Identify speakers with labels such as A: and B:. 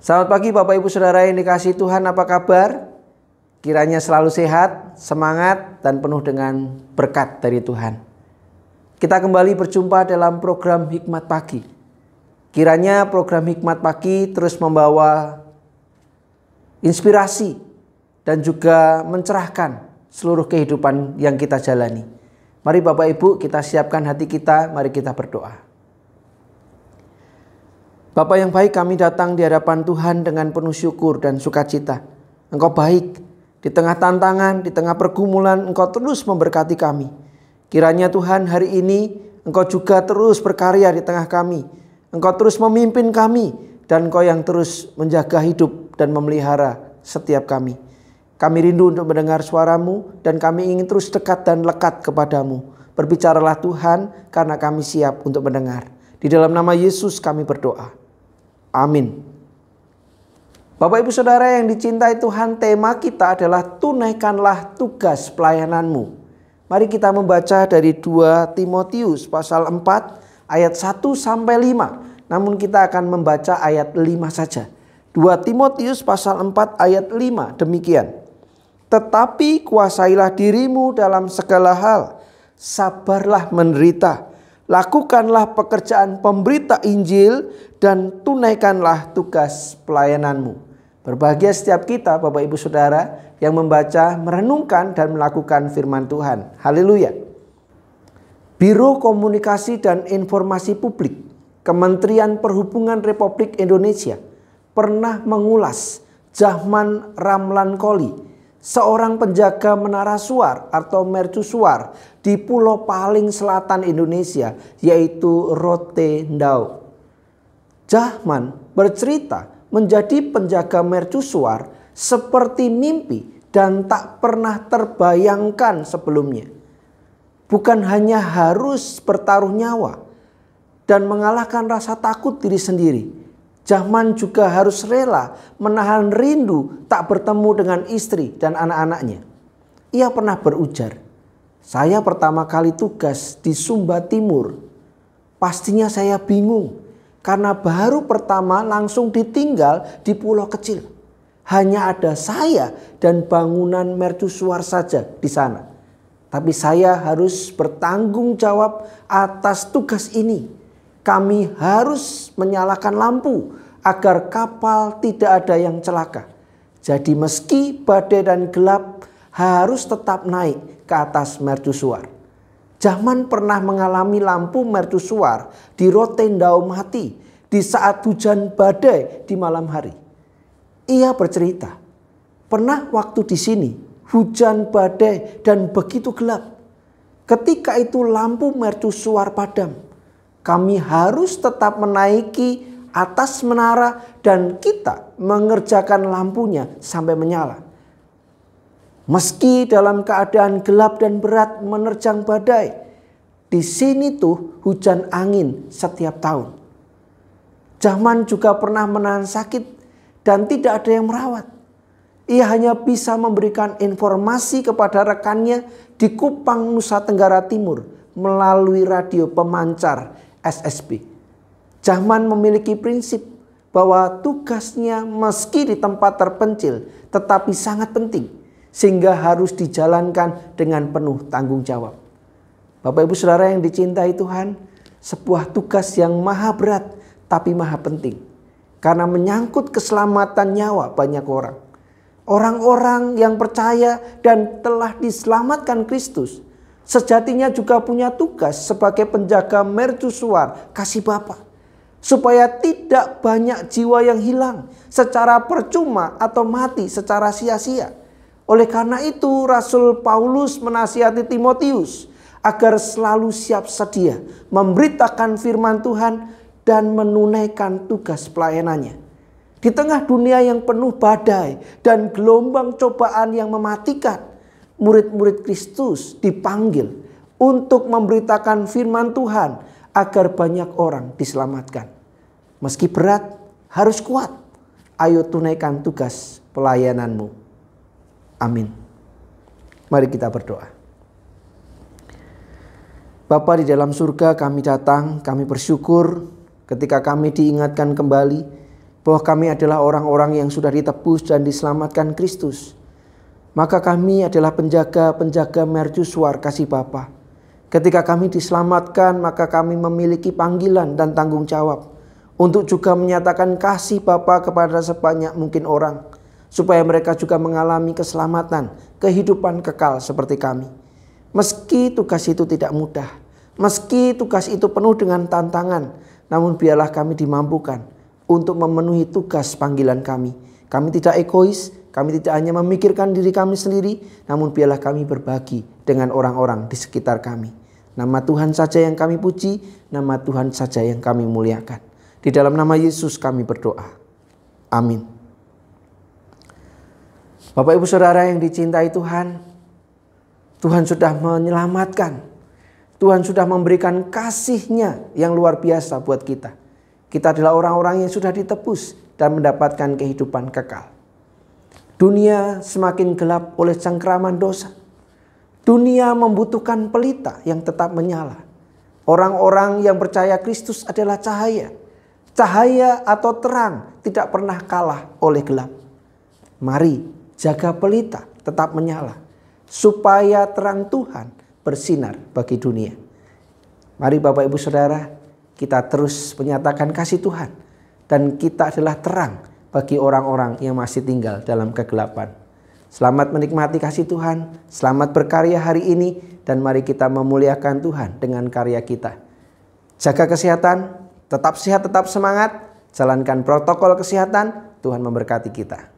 A: Selamat pagi Bapak Ibu Saudara yang dikasih Tuhan apa kabar? Kiranya selalu sehat, semangat, dan penuh dengan berkat dari Tuhan. Kita kembali berjumpa dalam program Hikmat Pagi. Kiranya program Hikmat Pagi terus membawa inspirasi dan juga mencerahkan seluruh kehidupan yang kita jalani. Mari Bapak Ibu kita siapkan hati kita, mari kita berdoa. Bapak yang baik kami datang di hadapan Tuhan dengan penuh syukur dan sukacita. Engkau baik, di tengah tantangan, di tengah pergumulan Engkau terus memberkati kami. Kiranya Tuhan hari ini Engkau juga terus berkarya di tengah kami. Engkau terus memimpin kami dan Engkau yang terus menjaga hidup dan memelihara setiap kami. Kami rindu untuk mendengar suaramu dan kami ingin terus dekat dan lekat kepadamu. Berbicaralah Tuhan karena kami siap untuk mendengar. Di dalam nama Yesus kami berdoa. Amin. Bapak Ibu Saudara yang dicintai Tuhan, tema kita adalah tunaikanlah tugas pelayananmu. Mari kita membaca dari 2 Timotius pasal 4 ayat 1 sampai 5. Namun kita akan membaca ayat 5 saja. 2 Timotius pasal 4 ayat 5 demikian. Tetapi kuasailah dirimu dalam segala hal. Sabarlah menderita lakukanlah pekerjaan pemberita Injil dan tunaikanlah tugas pelayananmu. Berbahagia setiap kita Bapak Ibu Saudara yang membaca, merenungkan dan melakukan firman Tuhan. Haleluya. Biro Komunikasi dan Informasi Publik Kementerian Perhubungan Republik Indonesia pernah mengulas Jahman Ramlan Koli seorang penjaga menara suar atau mercusuar di pulau paling selatan Indonesia yaitu Rotendao. Jahman bercerita menjadi penjaga mercusuar seperti mimpi dan tak pernah terbayangkan sebelumnya. Bukan hanya harus bertaruh nyawa dan mengalahkan rasa takut diri sendiri, Jahman juga harus rela menahan rindu tak bertemu dengan istri dan anak-anaknya. Ia pernah berujar, saya pertama kali tugas di Sumba Timur. Pastinya saya bingung karena baru pertama langsung ditinggal di pulau kecil. Hanya ada saya dan bangunan mercusuar saja di sana. Tapi saya harus bertanggung jawab atas tugas ini kami harus menyalakan lampu agar kapal tidak ada yang celaka. Jadi meski badai dan gelap harus tetap naik ke atas mercusuar. Zaman pernah mengalami lampu mercusuar di Rotendao mati di saat hujan badai di malam hari. Ia bercerita, pernah waktu di sini hujan badai dan begitu gelap. Ketika itu lampu mercusuar padam kami harus tetap menaiki atas menara dan kita mengerjakan lampunya sampai menyala. Meski dalam keadaan gelap dan berat menerjang badai, di sini tuh hujan angin setiap tahun. Zaman juga pernah menahan sakit dan tidak ada yang merawat. Ia hanya bisa memberikan informasi kepada rekannya di Kupang, Nusa Tenggara Timur melalui radio pemancar SSB. Jahman memiliki prinsip bahwa tugasnya meski di tempat terpencil tetapi sangat penting sehingga harus dijalankan dengan penuh tanggung jawab. Bapak Ibu Saudara yang dicintai Tuhan, sebuah tugas yang maha berat tapi maha penting karena menyangkut keselamatan nyawa banyak orang. Orang-orang yang percaya dan telah diselamatkan Kristus sejatinya juga punya tugas sebagai penjaga mercusuar kasih Bapa. Supaya tidak banyak jiwa yang hilang secara percuma atau mati secara sia-sia. Oleh karena itu Rasul Paulus menasihati Timotius agar selalu siap sedia memberitakan firman Tuhan dan menunaikan tugas pelayanannya. Di tengah dunia yang penuh badai dan gelombang cobaan yang mematikan, murid-murid Kristus dipanggil untuk memberitakan firman Tuhan agar banyak orang diselamatkan. Meski berat, harus kuat. Ayo tunaikan tugas pelayananmu. Amin. Mari kita berdoa. Bapa di dalam surga kami datang, kami bersyukur ketika kami diingatkan kembali bahwa kami adalah orang-orang yang sudah ditebus dan diselamatkan Kristus. Maka kami adalah penjaga-penjaga mercusuar kasih Bapa. Ketika kami diselamatkan, maka kami memiliki panggilan dan tanggung jawab untuk juga menyatakan kasih Bapa kepada sebanyak mungkin orang supaya mereka juga mengalami keselamatan, kehidupan kekal seperti kami. Meski tugas itu tidak mudah, meski tugas itu penuh dengan tantangan, namun biarlah kami dimampukan untuk memenuhi tugas panggilan kami. Kami tidak egois, kami tidak hanya memikirkan diri kami sendiri, namun biarlah kami berbagi dengan orang-orang di sekitar kami. Nama Tuhan saja yang kami puji, nama Tuhan saja yang kami muliakan. Di dalam nama Yesus kami berdoa. Amin. Bapak Ibu Saudara yang dicintai Tuhan, Tuhan sudah menyelamatkan. Tuhan sudah memberikan kasihnya yang luar biasa buat kita. Kita adalah orang-orang yang sudah ditebus dan mendapatkan kehidupan kekal. Dunia semakin gelap oleh cengkraman dosa. Dunia membutuhkan pelita yang tetap menyala. Orang-orang yang percaya Kristus adalah cahaya. Cahaya atau terang tidak pernah kalah oleh gelap. Mari jaga pelita tetap menyala supaya terang Tuhan bersinar bagi dunia. Mari Bapak Ibu Saudara, kita terus menyatakan kasih Tuhan dan kita adalah terang bagi orang-orang yang masih tinggal dalam kegelapan. Selamat menikmati kasih Tuhan, selamat berkarya hari ini dan mari kita memuliakan Tuhan dengan karya kita. Jaga kesehatan, tetap sehat, tetap semangat, jalankan protokol kesehatan, Tuhan memberkati kita.